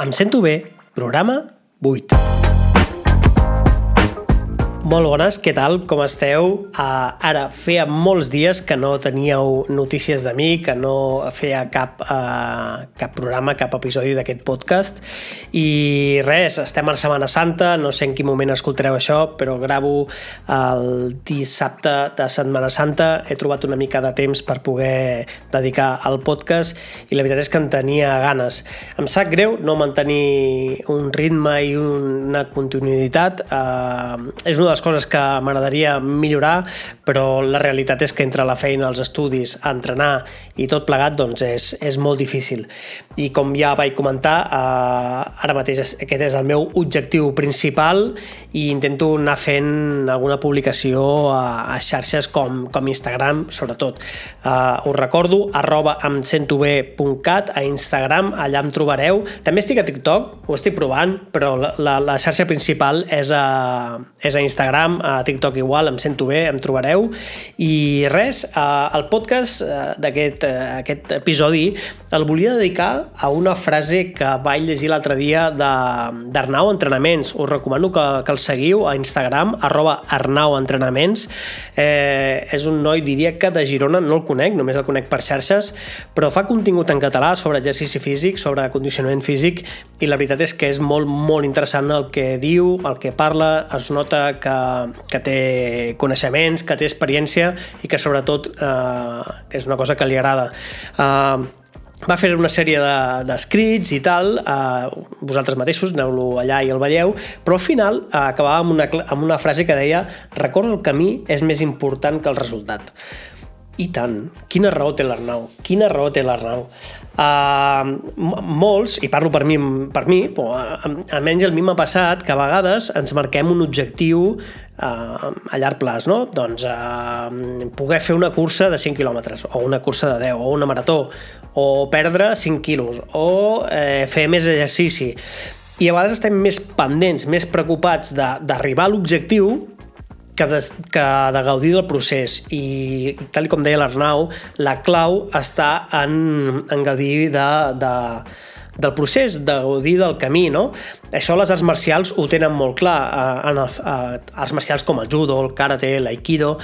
Em sento bé, programa 8. Molt bones, què tal? Com esteu? Uh, ara, feia molts dies que no teníeu notícies de mi, que no feia cap, uh, cap programa, cap episodi d'aquest podcast. I res, estem a Setmana Santa, no sé en quin moment escoltareu això, però gravo el dissabte de Setmana Santa. He trobat una mica de temps per poder dedicar al podcast i la veritat és que en tenia ganes. Em sap greu no mantenir un ritme i una continuïtat. Uh, és una de les coses que m'agradaria millorar, però la realitat és que entre la feina, els estudis, entrenar i tot plegat, doncs és, és molt difícil. I com ja vaig comentar, eh, ara mateix aquest és el meu objectiu principal i intento anar fent alguna publicació a, a xarxes com, com Instagram, sobretot. Eh, us recordo, arroba em a Instagram, allà em trobareu. També estic a TikTok, ho estic provant, però la, la, la xarxa principal és a, és a Instagram Instagram, a TikTok igual, em sento bé, em trobareu. I res, eh, el podcast eh, d'aquest eh, aquest episodi el volia dedicar a una frase que vaig llegir l'altre dia d'Arnau Entrenaments. Us recomano que, que el seguiu a Instagram, arroba Arnau Entrenaments. Eh, és un noi, diria que de Girona, no el conec, només el conec per xarxes, però fa contingut en català sobre exercici físic, sobre condicionament físic, i la veritat és que és molt, molt interessant el que diu, el que parla, es nota que que té coneixements, que té experiència i que sobretot eh, és una cosa que li agrada. Eh, va fer una sèrie d'escrits de, i tal, eh, vosaltres mateixos, aneu-lo allà i el veieu, però al final eh, acabava amb una, amb una frase que deia recorda el camí és més important que el resultat. I tant. Quina raó té l'Arnau? Quina raó té l'Arnau? Uh, molts, i parlo per mi, per mi però almenys a mi m'ha passat que a vegades ens marquem un objectiu uh, a llarg plaç, no? Doncs uh, poder fer una cursa de 5 quilòmetres, o una cursa de 10, o una marató, o perdre 5 quilos, o uh, fer més exercici. I a vegades estem més pendents, més preocupats d'arribar a l'objectiu que de, que de gaudir del procés i tal com deia l'Arnau, la clau està en, en gaudir de, de, del procés, de gaudir del camí, no? Això les arts marcials ho tenen molt clar, eh, en el, eh, arts marcials com el judo, el karate, l'aikido,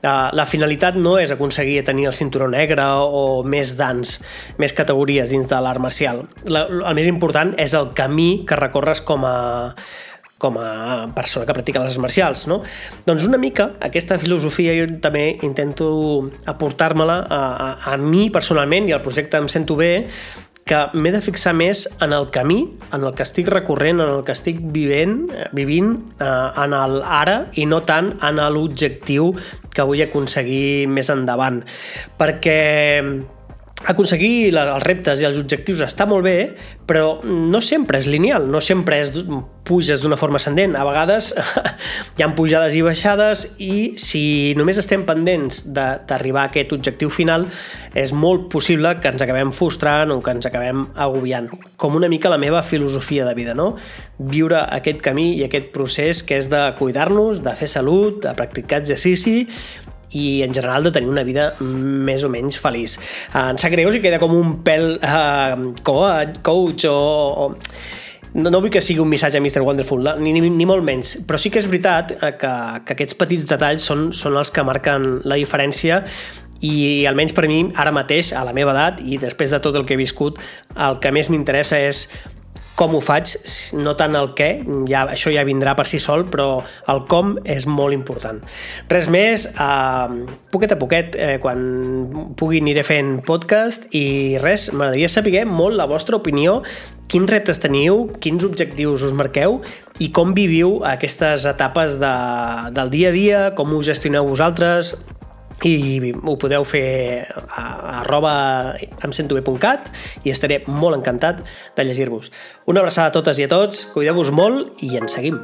eh, la finalitat no és aconseguir tenir el cinturó negre o més dans, més categories dins de l'art marcial. El més important és el camí que recorres com a, com a persona que practica les marcials, no? Doncs una mica aquesta filosofia jo també intento aportar-me-la a, a, a mi personalment i al projecte Em Sento Bé que m'he de fixar més en el camí, en el que estic recorrent, en el que estic vivent, vivint, eh, en el ara i no tant en l'objectiu que vull aconseguir més endavant. Perquè aconseguir els reptes i els objectius està molt bé, però no sempre és lineal, no sempre és puges d'una forma ascendent. A vegades hi ha pujades i baixades i si només estem pendents d'arribar a aquest objectiu final, és molt possible que ens acabem frustrant o que ens acabem agobiant. Com una mica la meva filosofia de vida, no? Viure aquest camí i aquest procés que és de cuidar-nos, de fer salut, de practicar exercici, i en general de tenir una vida més o menys feliç. Uh, em sap greu si queda com un pèl uh, coach o, o no, no vull que sigui un missatge a Mr. Wonderful, ni, ni, ni molt menys, però sí que és veritat eh, que, que aquests petits detalls són, són els que marquen la diferència i almenys per mi, ara mateix, a la meva edat i després de tot el que he viscut, el que més m'interessa és com ho faig, no tant el què, ja, això ja vindrà per si sol, però el com és molt important. Res més, eh, poquet a poquet, eh, quan pugui aniré fent podcast i res, m'agradaria saber molt la vostra opinió, quins reptes teniu, quins objectius us marqueu i com viviu aquestes etapes de, del dia a dia, com ho gestioneu vosaltres, i ho podeu fer a, arroba emsentobe.cat i estaré molt encantat de llegir-vos. Una abraçada a totes i a tots, cuideu-vos molt i ens seguim.